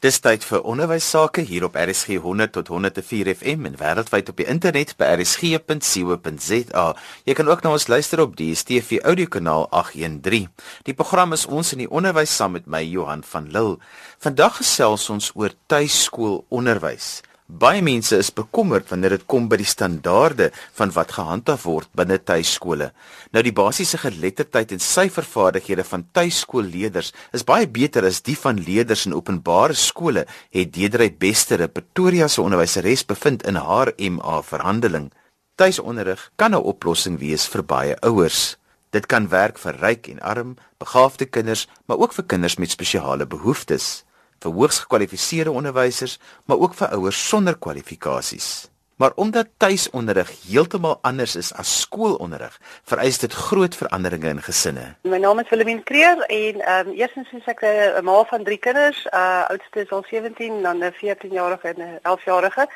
Dis tyd vir onderwys sake hier op RSG 100 tot 104 FM en wêreldwyd op die internet by rsg.co.za. Jy kan ook na ons luister op die DStv audiokanaal 813. Die program is ons in die onderwys saam met my Johan van Lille. Vandag gesels ons oor tuiskoolonderwys. Baie mense is bekommerd wanneer dit kom by die standaarde van wat gehandhaaf word binne tuiskole. Nou die basiese geletterdheid en syfervaardighede van tuiskoolleerders is baie beter as die van leerders in openbare skole, het Deedrey Bester, Pretoria se onderwyseres, bevind in haar MA verhandeling. Tuisonderrig kan 'n oplossing wees vir baie ouers. Dit kan werk vir ryk en arm, begaafde kinders, maar ook vir kinders met spesiale behoeftes vir hoogs gekwalifiseerde onderwysers, maar ook vir ouers sonder kwalifikasies. Maar omdat tuisonderrig heeltemal anders is as skoolonderrig, vereis dit groot veranderinge in gesinne. My naam is Willemien Kreer en ehm um, eerstens is ek 'n ma van 3 kinders, uh oudste is al 17, dan 'n 14-jarige en 'n 11-jarige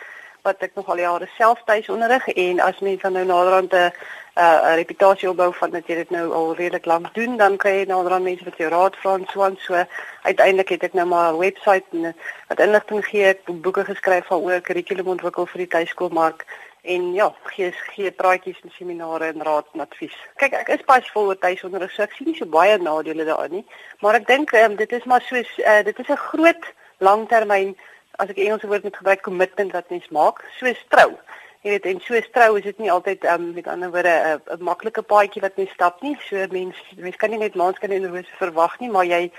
wat ek nog al jare self tuis onderrig en as mens dan nou naderhand 'n 'n reputasie opbou van dat jy dit nou al redelik lank doen, dan kan jy naderhand mense wat jou raad vra en so aan so. Uiteindelik het ek nou maar 'n webwerf en wat inligting gee, ek boeke geskryf van oor kurrikulum ontwikkel vir die tuiskoolmark en ja, gee gee praatjies en seminare en raad en advies. Kyk, ek is pasvol oor tuisonderrig, so ek sien nie so baie nadele daarin nie, maar ek dink um, dit is maar soos uh, dit is 'n groot langtermyn as ek Engelse woord moet gebruik commitment wat mens maak, soos trou. Jy weet, en soos trou is dit nie altyd um, met ander woorde 'n maklike paadjie wat mens stap nie. So mens mens kan nie net maanskyn en rose verwag nie, maar jy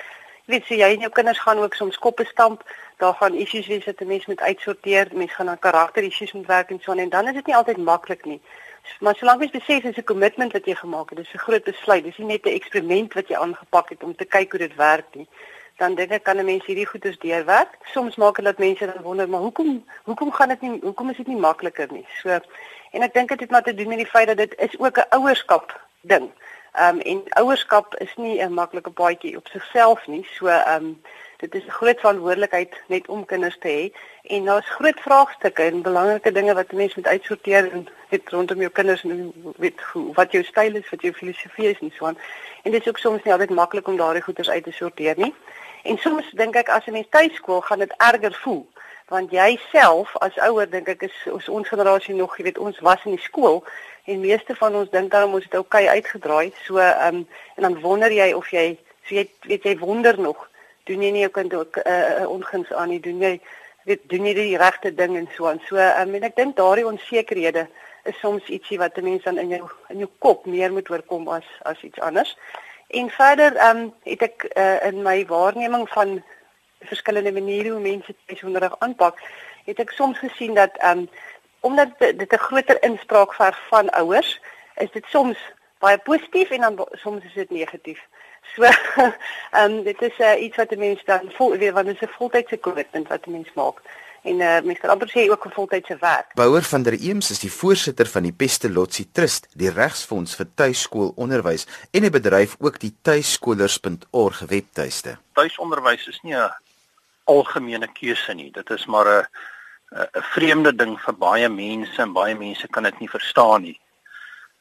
weet so jy en jou kinders gaan ook soms koppe stamp. Daar gaan issues wees wat 'n mens moet uitsorteer. Mens gaan aan karakter issues moet werk en so en dan is dit nie altyd maklik nie. Maar solank jy besef dis 'n commitment wat jy gemaak het, dis 'n groot besluit. Dis nie net 'n eksperiment wat jy aangepak het om te kyk hoe dit werk nie dan dink ek kan 'n mens hierdie goeders deurwerk. Soms maak dit dat mense dan wonder, maar hoekom hoekom gaan dit nie hoekom is dit nie makliker nie? So en ek dink dit het maar te doen met die feit dat dit is ook 'n ouerskap ding. Ehm um, en ouerskap is nie 'n maklike paadjie op sigself nie. So ehm um, dit is 'n groot verantwoordelikheid net om kinders te hê en daar's groot vraagstukke en belangrike dinge wat 'n mens moet uitsorteer en weet rondom jou kinders en weet hoe, wat jou styl is, wat jou filosofie is en so aan. En dit is ook soms nie altyd maklik om daardie goeders uit te sorteer nie. En soms dink ek as 'n mens tuiskool gaan dit erger voel want jy self as ouer dink ek is ons, ons generasie nog jy weet ons was in die skool en meeste van ons dink daarom ons het okay uitgedraai. So ehm um, en dan wonder jy of jy so jy weet jy wonder nog doen jy nie kind ook 'n uh, eh, uh, onguns aan nie? Doen jy weet doen jy die regte ding en so aan? So um, en ek dink daardie onsekerhede is soms ietsie wat 'n mens dan in jou in jou kop meer moet oorkom as as iets anders. En verder ehm um, het ek uh, in my waarneming van verskillende maniere hoe mense tuisonderrig aanpak, het ek soms gesien dat ehm um, omdat dit 'n groter inspraak verg van ouers, is dit soms baie positief en dan soms is dit negatief. So ehm um, dit is uh, iets wat 'n mens dan voel weer want dit is 'n voltydse kommitment wat 'n mens maak en uh, mens kan amper sê ook 'n voltydse werk. Bouwer van der Eems is die voorsitter van die Pestalozzi Trust, die regsfonds vir tuiskoolonderwys en hy bedryf ook die tuiskolers.org webtuiste. Tuisonderwys is nie 'n algemene keuse nie. Dit is maar 'n 'n vreemde ding vir baie mense en baie mense kan dit nie verstaan nie.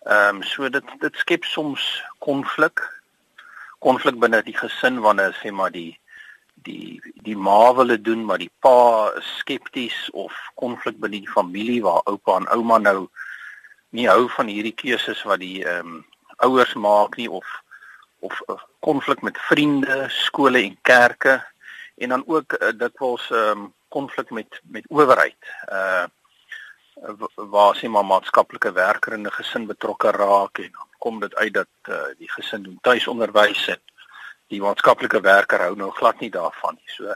Ehm um, so dit dit skep soms konflik konflik binne die gesin wanneer sê maar die die die ma wil dit doen maar die pa is skepties of konflik binne die familie waar oupa en ouma nou nie hou van hierdie keuses wat die ehm um, ouers maak nie of of konflik met vriende, skole en kerke en dan ook uh, dikwels ehm um, konflik met met owerheid. Uh waar sien maar maatskaplike werker in 'n gesin betrokke raak en dan kom dit uit dat uh, die gesin doen tuisonderwys en die maatskaplike werker hou nou glad nie daarvan nie. So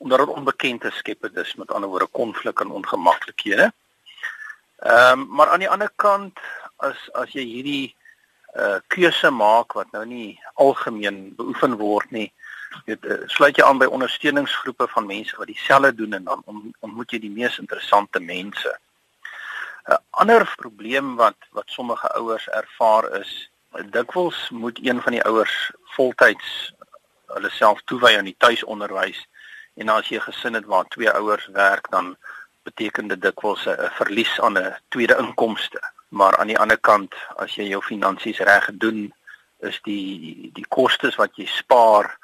omdat dit onbekend is, skep dit dus met ander woorde konflik en ongemaklikhede. Ehm um, maar aan die ander kant as as jy hierdie uh keuse maak wat nou nie algemeen beoefen word nie, weet uh, sluit jy aan by ondersteuningsgroepe van mense wat dieselfde doen en dan on, ontmoet jy die mees interessante mense. 'n uh, Ander probleem wat wat sommige ouers ervaar is dikwels moet een van die ouers voltyds hulle self toewy aan die tuisonderwys en as jy 'n gesin het waar twee ouers werk dan beteken dit dikwels 'n verlies aan 'n tweede inkomste. Maar aan die ander kant as jy jou finansies reg doen is die die kostes wat jy spaar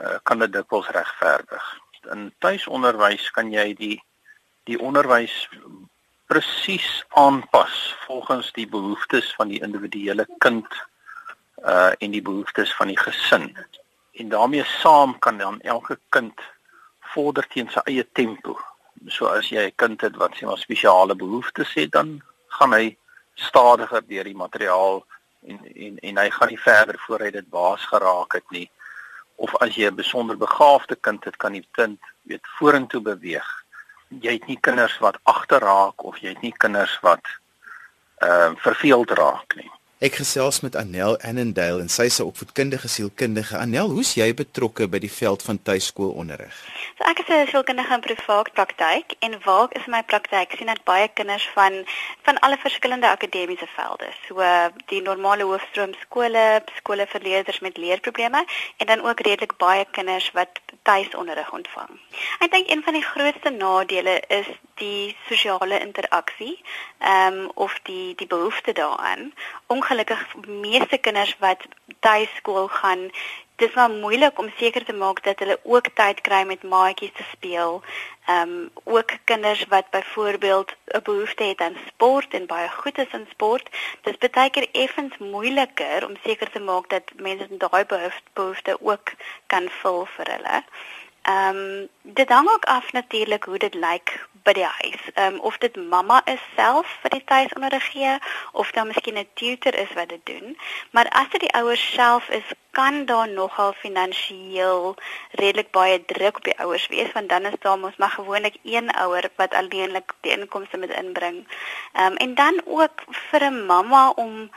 uh, kan dit dikwels regverdig. In tuisonderwys kan jy die die onderwys presies aanpas volgens die behoeftes van die individuele kind uh en die behoeftes van die gesin. En daarmee saam kan dan elke kind vorder teen sy eie tempo. So as jy 'n kind het wat sien maar spesiale behoeftes het, dan gaan hy stadiger deur die materiaal en en en hy gaan nie verder voor hy dit baas geraak het nie. Of as jy 'n besonder begaafde kind het, kan die kind weet vorentoe beweeg. Jy het nie kinders wat agterraak of jy het nie kinders wat ehm uh, verveeld raak nie. Ek gesels met Anel Annandale en sy is 'n opvoedkundige sielkundige. Anel, hoe's jy betrokke by die veld van tuiskoolonderrig? So ek is 'n sielkundige in privaat praktyk en waar is my praktyk? Ek sien dat baie kinders van van alle verskillende akademiese velde. So die normale hoofstroom skole, skole vir leerders met leerprobleme en dan ook redelik baie kinders wat tuisonderrig ontvang. Ek dink een van die grootste nadele is die sosiale interaksie, ehm um, of die die behoefte daaraan. Ongelukkig meeste kinders wat tuiskool gaan, dis maar moeilik om seker te maak dat hulle ook tyd kry met maatjies te speel. Ehm um, ook kinders wat byvoorbeeld 'n behoefte het aan sport en baie goed is in sport, dis baie keer effens moeiliker om seker te maak dat mense daai behoefte ook kan vul vir hulle. Ehm um, dit hang ook af natuurlik hoe dit lyk by die huis. Ehm um, of dit mamma is self vir die tuisonderrig gee of dan miskien 'n tutor is wat dit doen. Maar as dit die ouers self is, kan daar nogal finansiëel redelik baie druk op die ouers wees want dan is daar mos maar gewoonlik een ouer wat alleenlik die inkomste moet inbring. Ehm um, en dan ook vir 'n mamma om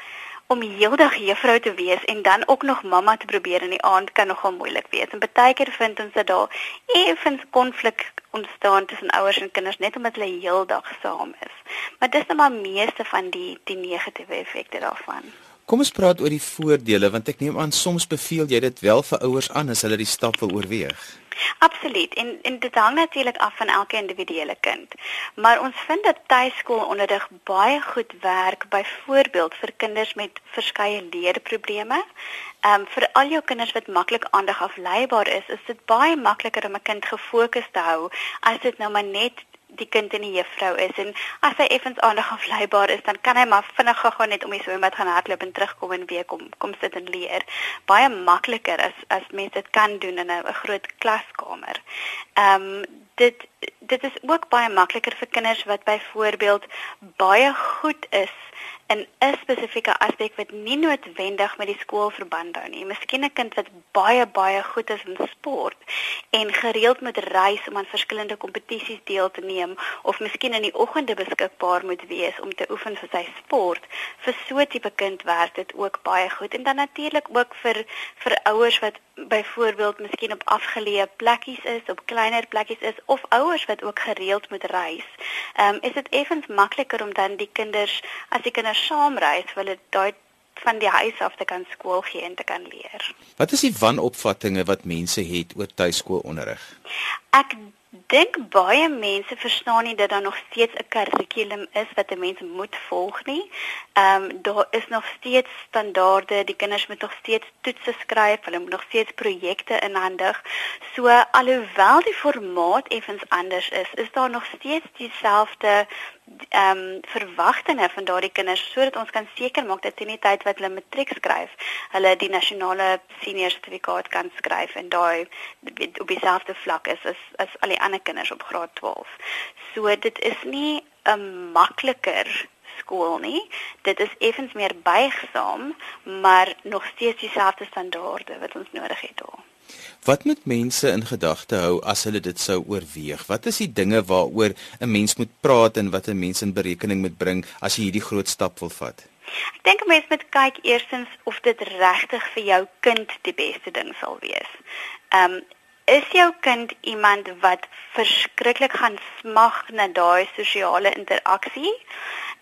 om heeldag juffrou te wees en dan ook nog mamma te probeer in die aand kan nogal moeilik wees. En baie keer vind ons dat daar effens konflik ontstaan tussen ouers en kinders net omdat hulle heeldag saam is. Maar dis net maar meeste van die die negatiewe effekte daarvan. Kom ons praat oor die voordele want ek neem aan soms beveel jy dit wel vir ouers aan as hulle die stap wil oorweeg. Absoluut. En en dit hang natuurlik af van elke individuele kind. Maar ons vind dat tuiskoolonderrig baie goed werk byvoorbeeld vir kinders met verskeie leerprobleme. Ehm um, vir al jou kinders wat maklik aandag afleibaar is, is dit baie makliker om 'n kind gefokus te hou as dit nou maar net die kind en die juffrou is en as hy effens aandag afleibaar is dan kan hy maar vinnig gou net om die swembad gaan hardloop en terugkom en weer kom kom sit en leer baie makliker as as mense dit kan doen in 'n groot klaskamer. Ehm um, dit dit is ook baie makliker vir kinders wat byvoorbeeld baie goed is in 'n spesifieke aspek wat nie noodwendig met die skool verband hou nie. Miskien 'n kind wat baie baie goed is in sport en gereeld moet reis om aan verskillende kompetisies deel te neem of miskien in die oggende beskikbaar moet wees om te oefen vir sy sport. Vir so 'n tipe kind werk dit ook baie goed en dan natuurlik ook vir vir ouers wat byvoorbeeld miskien op afgeleë plekkies is, op kleiner plekkies is of ouers wat ook gereeld moet reis. Ehm um, is dit effens makliker om dan die kinders as die kinders saamreis, wil dit daai van die huis af te kan skool gee en te kan leer. Wat is die wanopvattinge wat mense het oor tuiskoolonderrig? Ek dink baie mense verstaan nie dat daar nog steeds 'n kurrikulum is wat 'n mens moet volg nie. Ehm um, daar is nog steeds standaarde, die kinders moet nog steeds toetse skryf, hulle moet nog steeds projekte inhandig. So alhoewel die formaat effens anders is, is daar nog steeds dieselfde ehm um, verwagtinge van daardie kinders sodat ons kan seker maak dat teen die tyd wat hulle matriek skryf, hulle die nasionale senior sertifikaat kan skryf en daai op dieselfde vlak is as as al die ander kinders op graad 12. So dit is nie 'n makliker skool nie. Dit is effens meer buigsaam, maar nog steeds dieselfde standaarde wat ons nodig het daar. Wat moet mense in gedagte hou as hulle dit sou oorweeg? Wat is die dinge waaroor 'n mens moet praat en wat 'n mens in berekening moet bring as jy hierdie groot stap wil vat? Ek dink 'n mens moet kyk eerstens of dit regtig vir jou kind die beste ding sal wees. Ehm um, is jou kind iemand wat verskriklik gaan smag na daai sosiale interaksie?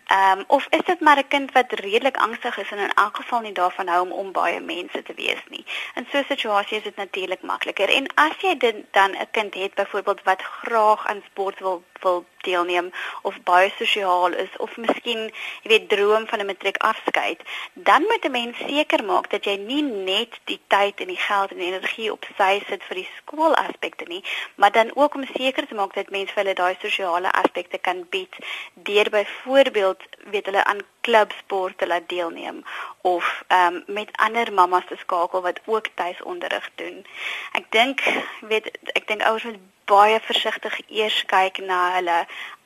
Ehm um, of is dit maar 'n kind wat redelik angstig is en in elk geval nie daarvan hou om om baie mense te wees nie. In so 'n situasie is dit natuurlik makliker. En as jy dit dan 'n kind het byvoorbeeld wat graag aan sport wil wil deelneem of baie sosiaal is of miskien jy weet droom van 'n matriek afskeid, dan moet 'n mens seker maak dat jy nie net die tyd en die geld en die energie op sy sit vir die skoolaspekte nie, maar dan ook om seker te maak dat mense vir hulle daai sosiale aspekte kan bied deur byvoorbeeld weet hulle aan klubsporte laat deelneem of ehm um, met ander mammas te skakel wat ook tuisonderrig doen. Ek dink weet ek dink ouers moet baie versigtig eers kyk na hulle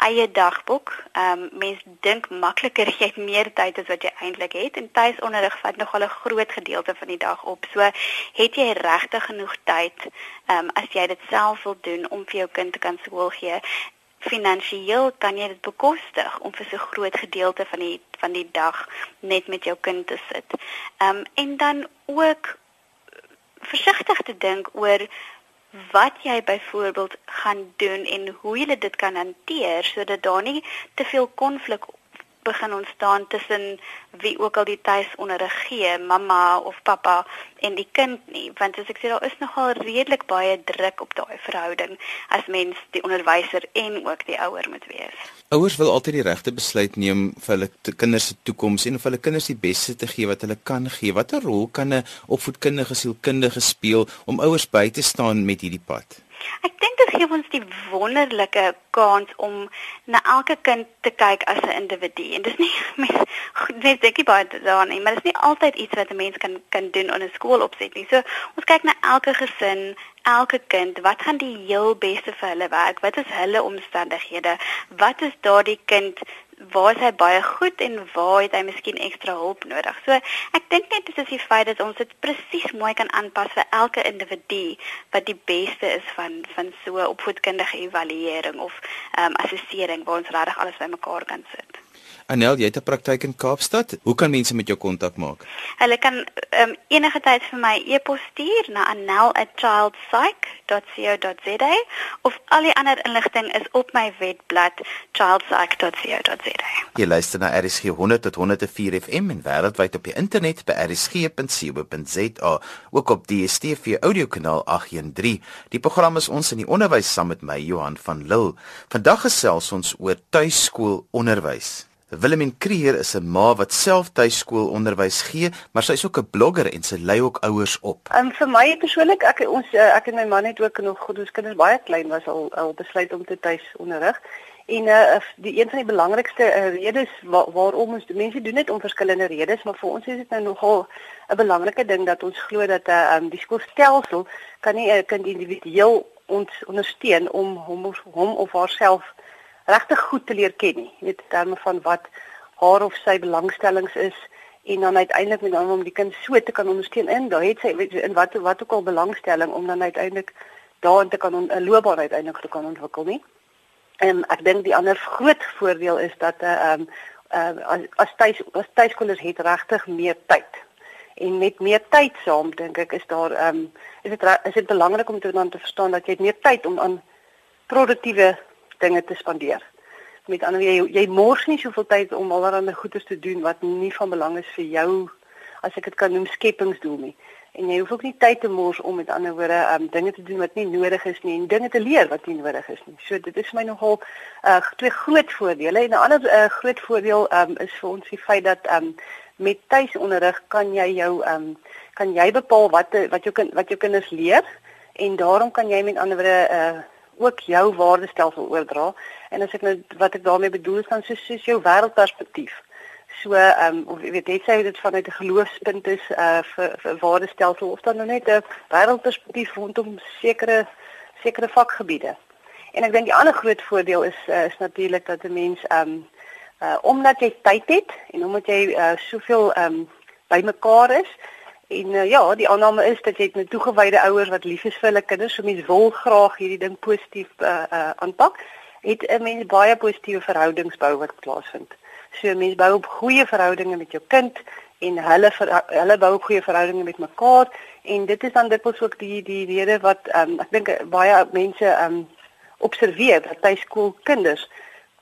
eie dagboek. Ehm um, mense dink makliker jy het meer tyd as wat jy eintlik het en tuisonderrig vat nogal 'n groot gedeelte van die dag op. So het jy regtig genoeg tyd ehm um, as jy dit self wil doen om vir jou kind te kan skool gee. Finansieel kan jy dit bekostig om vir so 'n groot gedeelte van die van die dag net met jou kind te sit. Ehm um, en dan ook versigtig te dink oor wat jy byvoorbeeld gaan doen en hoe jy dit kan hanteer sodat daar nie te veel konflik begin ontstaan tussen wie ook al die tuisonderrig gee, mamma of pappa en die kind nie, want as ek sê daar is nogal redelik baie druk op daai verhouding as mens die onderwyser en ook die ouer moet wees. Ouers wil altyd die regte besluit neem vir hulle kinders se toekoms en vir hulle kinders die beste te gee wat hulle kan gee. Watter rol kan 'n opvoedkundige sielkundige speel om ouers by te staan met hierdie pad? Ek dink dit gee ons die wonderlike kans om na elke kind te kyk as 'n individu. En dis nie net dink jy baie daaraan nie, maar dis nie altyd iets wat 'n mens kan kan doen in 'n skool opset nie. So ons kyk na elke gesin, elke kind, wat gaan die heel beste vir hulle werk? Wat is hulle omstandighede? Wat is daardie kind waar is hy baie goed en waar het hy miskien ekstra hulp nodig. So ek dink net dit is die feit dat ons dit presies mooi kan aanpas vir elke individu wat die beste is van van so opvoedkundige evaluering of ehm um, assessering waar ons regtig alles bymekaar kan sit. Anel, jy het 'n praktyk in Kaapstad. Hoe kan mense met jou kontak maak? Hulle kan um, enige tyd vir my e-pos stuur na anel@childpsych.co.za of al die ander inligting is op my webblad childpsych.co.za. Jy luister na RSG 100 tot 104 FM en wêreldwyd op die internet by rsg.co.za, ook op die DStv audiokanaal 813. Die program is ons in die onderwys saam met my Johan van Lille. Vandag gesels ons oor tuiskoolonderwys. Willemien Kreer is 'n ma wat self tuiskoolonderwys gee, maar sy is ook 'n blogger en sy lei ook ouers op. En um, vir my persoonlik, ek ons uh, ek en my man het ook nog goed ons kinders baie klein was al al besluit om te tuisonderrig. En uh, die een van die belangrikste uh, redes waar, waarom ons mense doen dit om verskillende redes, maar vir ons is dit nou nogal 'n belangrike ding dat ons glo dat uh, um, die skoolstelsel kan nie 'n uh, kind individueel ons ondersteun om hom of hom of haarself regtig goed te leer ken nie. Jy weet terme van wat haar of sy belangstellings is en dan uiteindelik met hom om die kind so te kan ondersteun in, daar het sy weet in wat wat ook al belangstelling om dan uiteindelik daarin te kan 'n loopbaan uiteindelik te kan ontwikkel nie. En ek dink die ander groot voordeel is dat 'n uh, ehm uh, as as tuis as tuiskinders het regtig meer tyd. En met meer tyd saam dink ek is daar ehm um, is dit is dit belangrik om te dan te verstaan dat jy meer tyd om aan produktiewe dinge te spandeer. Met ander jy jy mors nie soveel tyd om allerlei goeders te doen wat nie van belang is vir jou as ek dit kan noem skepingsdoel nie. En jy hoef ook nie tyd te mors om met ander woorde um dinge te doen wat nie nodig is nie en dinge te leer wat nie nodig is nie. So dit is vir my nogal uh twee groot voordele en 'n ander uh, groot voordeel um is vir ons die feit dat um met tuisonderrig kan jy jou um kan jy bepaal wat wat jou kind wat jou kinders leer en daarom kan jy met ander woorde uh ook jou waardestelsel oordra. En as ek nou wat ek daarmee bedoel is dan soos soos jou wêreldperspektief. So ehm um, of jy weet jy sê dit vanuit 'n geloofspunt is uh vir, waardestelsel of dan nou net 'n wêreldperspektief rondom sekere sekere vakgebiede. En ek dink die ander groot voordeel is uh, is natuurlik dat 'n mens ehm um, uh omdat jy tyd het en omdat jy uh soveel ehm um, bymekaar is, En uh, ja, die aanname is dat jy met toegewyde ouers wat lief is vir hulle kinders, so mense wil graag hierdie ding positief uh uh aanpak, het 'n mens baie positiewe verhoudings bou wat plaasvind. So mense bou op goeie verhoudinge met jou kind en hulle ver, hulle bou op goeie verhoudinge met mekaar. En dit is dan dikwels ook die die rede wat um, ek dink baie mense um observeer dat tuiskoolkinders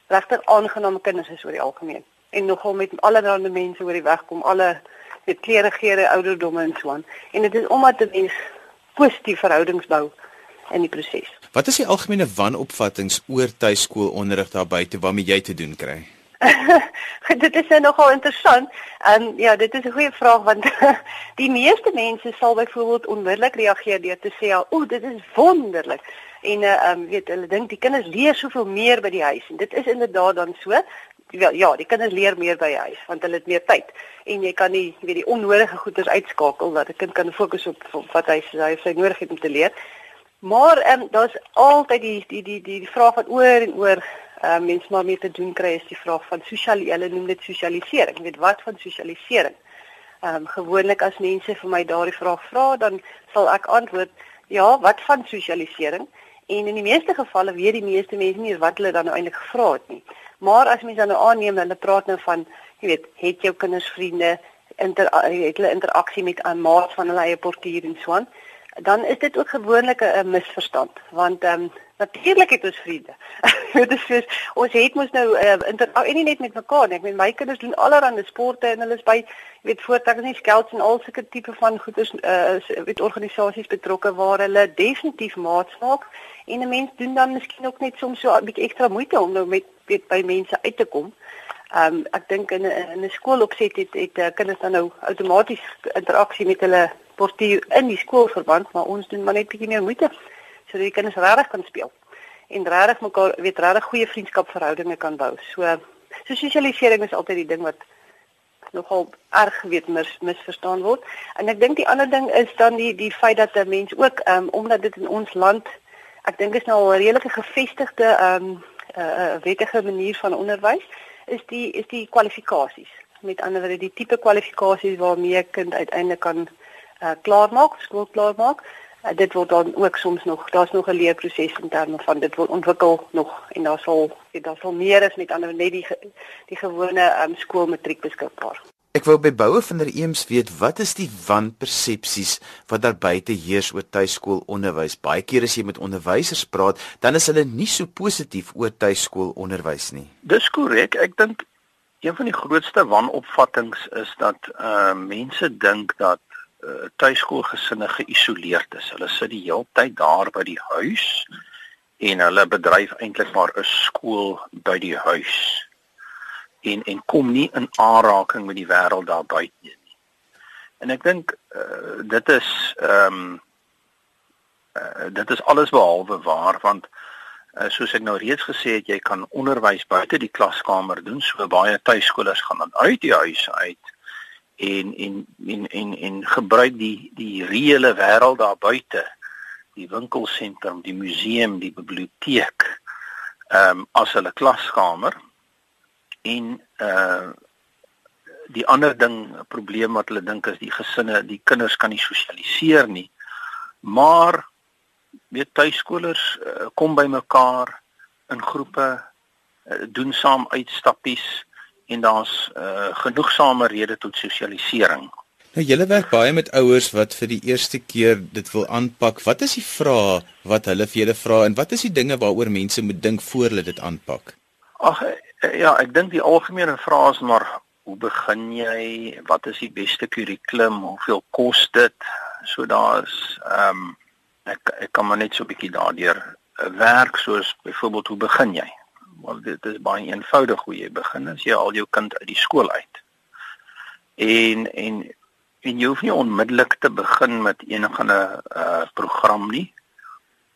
regtig aangename kinders is oor die algemeen. En nogal met allerlei mense oor die weg kom alle met klere, geure, ouderdomme en so aan. En dit is omdat 'n mens positiewe verhoudings bou in die proses. Wat is die algemene wanopvattinge oor tuiskoolonderrig daar buite waarmee jy te doen kry? dit is nou nogal interessant. En um, ja, dit is 'n goeie vraag want die meeste mense sal byvoorbeeld onmiddellik reageer deur te sê, "O, dit is wonderlik." En uh um weet hulle dink die kinders leer soveel meer by die huis en dit is inderdaad dan so. Ja, ja, die kinders leer meer by die huis want hulle het meer tyd en jy kan nie weet die onnodige goeders uitskakel dat 'n kind kan fokus op, op wat hy sy sy nodig het om te leer. Maar ehm um, daar's altyd die die die die, die vraag wat oor en oor ehm uh, mense maar mee te doen kry is die vraag van sosiale hulle noem dit sosialisering. Jy weet wat van sosialisering? Ehm um, gewoonlik as mense vir my daardie vraag vra, dan sal ek antwoord ja, wat van sosialisering? En in die meeste gevalle weet die meeste mense nie wat hulle dan nou eintlik gevra het nie. Maar as mense nou aanneem hulle praat nou van, jy weet, het jou kinders vriende, inter het hulle interaksie met 'n maat van hulle eie portier en so aan dan is dit ook gewoonlik 'n misverstand want ehm um, natuurlik het ons vriende. dit is soos ons het mos nou uh, inter en nie net met mekaar nie. Ek meen my kinders doen allerlei sporte en hulle is by weet voortdurend nie skelts en al sulke tipe van goeders uh weet organisasies betrokke waar hulle definitief maats maak en 'n mens doen dan miskien ook net soms so 'n bietjie ekstra moeite om nou met weet by mense uit te kom. Ehm um, ek dink in 'n in 'n skoolopset het het uh, kinders dan nou outomaties interaksie met hulle portier in die skoolverband, maar ons doen maar net bietjie meer moeite sodat die kinders regtig kan speel en regtig mekaar weet regtig goeie vriendskapverhoudinge kan bou. So so sosialisering is altyd die ding wat nogal erg weet mis misverstaan word. En ek dink die ander ding is dan die die feit dat 'n mens ook ehm um, omdat dit in ons land ek dink is nou 'n redelike gevestigde ehm um, 'n uh, wettige manier van onderwys is die is die kwalifikasies. Met ander woorde die tipe kwalifikasies waarmee 'n kind uiteindelik kan uh, klaarmaak, skool klaarmaak. Uh, dit word dan ook soms nog, daar's nog 'n leerproses in terme van dit word ontwikkel nog en daar sal daar sal meer is met ander net die die gewone um, skoolmatriek beskikbaar. Ek wou by boue van der Eems weet wat is die wanpersepsies wat daar buite heers oor tuiskoolonderwys. Baie keer as jy met onderwysers praat, dan is hulle nie so positief oor tuiskoolonderwys nie. Dis korrek. Ek dink een van die grootste wanopvattinge is dat uh mense dink dat uh, tuiskoolgesinne geïsoleerd is. Hulle sit die hele tyd daar by die huis en hulle bedryf eintlik maar 'n skool by die huis. En en kom nie in aanraking met die wêreld daar buite nie. En ek dink uh, dit is ehm um, uh, dit is alles behalwe waar want uh, soos ek nou reeds gesê het jy kan onderwys buite die klaskamer doen so baie tuiskolers gaan dan uit die huis uit en en en en en gebruik die die reële wêreld daar buite die winkelsentrum die museum die biblioteek ehm um, as hulle klaskamer en uh die ander ding probleem wat hulle dink is die gesinne die kinders kan nie sosialiseer nie maar weet tuiskolers uh, kom by mekaar in groepe uh, doen saam uitstappies en daar's uh, genoegsame rede tot sosialisering. Nou julle werk baie met ouers wat vir die eerste keer dit wil aanpak. Wat is die vrae wat hulle vir julle vra en wat is die dinge waaroor mense moet dink voor hulle dit aanpak? Ag ja, ek dink die algemene vrae is maar hoe begin jy? Wat is die beste kurrikulum? Hoeveel kos dit? So daar's ehm um, ek ek kan maar net so 'n bietjie daardeur eh, werk soos byvoorbeeld hoe begin jy? want dit is baie eenvoudig hoe jy begin as jy al jou kind uit die skool uit. En en en jy hoef nie onmiddellik te begin met enige 'n uh, program nie.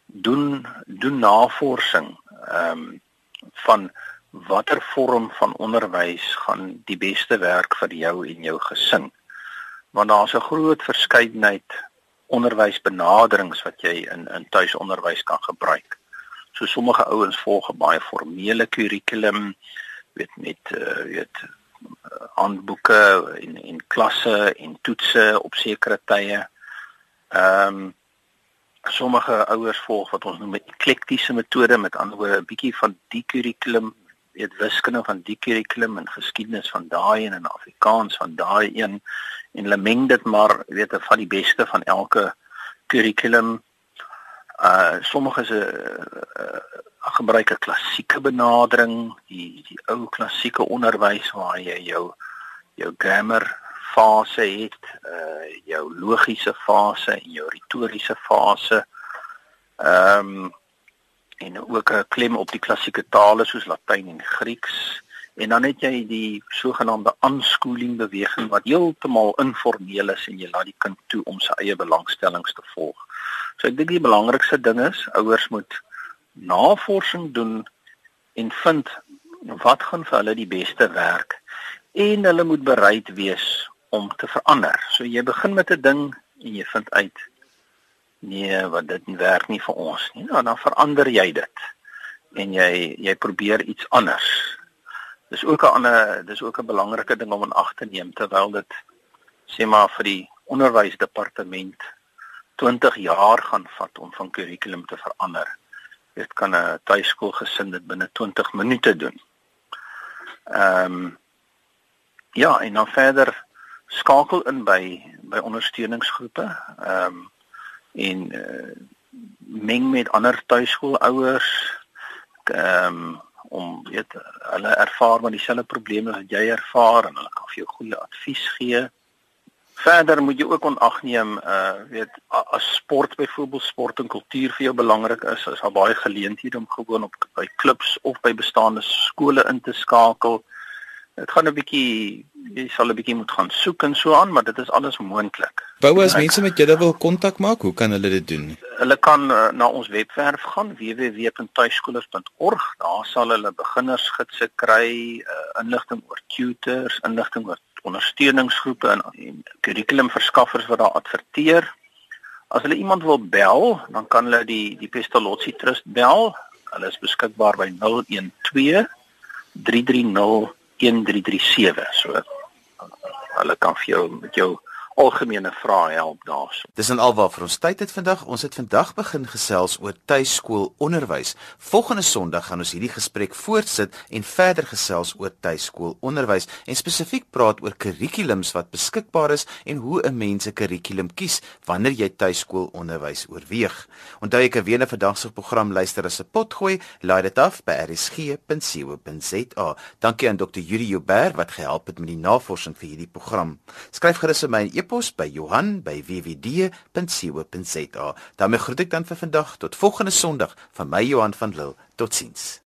Doen doen navorsing ehm um, van watter vorm van onderwys gaan die beste werk vir jou en jou gesin. Want daar's 'n groot verskeidenheid onderwysbenaderings wat jy in in tuisonderwys kan gebruik. So sommige ouens volg 'n baie formele kurrikulum, weet met uh, weet handboeke en en klasse en toetse op sekere tye. Ehm um, sommige ouers volg wat ons noem 'n eklektiese metode, met ander woorde 'n bietjie van die kurrikulum, weet wiskunde van die kurrikulum en geskiedenis van daai en in Afrikaans van daai een en hulle meng dit maar weet van die beste van elke kurrikulum Uh sommige 'n uh, uh, gebruik 'n klassieke benadering, die die ou klassieke onderwys waar jy jou jou grammar fase het, uh jou logiese fase en jou retoriese fase. Ehm um, en ook 'n klem op die klassieke tale soos Latyn en Grieks en dan het jy die sogenaamde unschooling beweging wat heeltemal informeel is en jy laat die kind toe om sy eie belangstellings te volg. So ek dink die belangrikste ding is ouers moet navorsing doen en vind wat gaan vir hulle die beste werk en hulle moet bereid wees om te verander. So jy begin met 'n ding en jy vind uit nee, wat dit werk nie vir ons nie. Nou dan verander jy dit en jy jy probeer iets anders. Dis ook 'n ander dis ook 'n belangrike ding om in ag te neem terwyl dit sê maar vir die onderwysdepartement 20 jaar gaan vat om van kurrikulum te verander. Dit kan 'n tuiskoolgesin dit binne 20 minute doen. Ehm um, ja, en dan verder skakel in by by ondersteuningsgroepe. Ehm um, en uh, meng met ander tuiskoolouers ehm um, om weet hulle ervaar maar dieselfde probleme wat jy ervaar en hulle kan vir jou goeie advies gee. Verder moet jy ook onagneem uh weet as sport byvoorbeeld sport en kultuur vir jou belangrik is, is daar baie geleenthede om gewoon op by klubs of by bestaande skole in te skakel. Dit gaan 'n bietjie jy sal 'n bietjie moet gaan soek en so aan, maar dit is alles moontlik. Wou as mense met julle wil kontak maak, hoe kan hulle dit doen? Hulle kan uh, na ons webwerf gaan www.tuiskolers.org. Daar sal hulle beginnersgidse kry, uh, inligting oor tutors, inligting oor ondersteuningsgroepe en, en kurrikulumverskaffers wat daar adverteer. As hulle iemand wil bel, dan kan hulle die die Pestalozzi Trust bel. Hulle is beskikbaar by 012 330 1337. So hulle kan vir jou met jou algemene vrae help daarso. Dis en alwaar vir ons tyd het vandag. Ons het vandag begin gesels oor tuiskoolonderwys. Volgende Sondag gaan ons hierdie gesprek voortsit en verder gesels oor tuiskoolonderwys en spesifiek praat oor kurrikulums wat beskikbaar is en hoe 'n mens 'n kurrikulum kies wanneer jy tuiskoolonderwys oorweeg. Onthou ek kan weer 'n vandag se program luister as 'n potgooi. Laai dit af by rsg.co.za. Dankie aan Dr. Yuri Joubert wat gehelp het met die navorsing vir hierdie program. Skryf gerus my e-pos by Johan@wwd.co.za. daarmee groet ek dan vir vandag tot volgende Sondag van my Johan van Lille. Totsiens.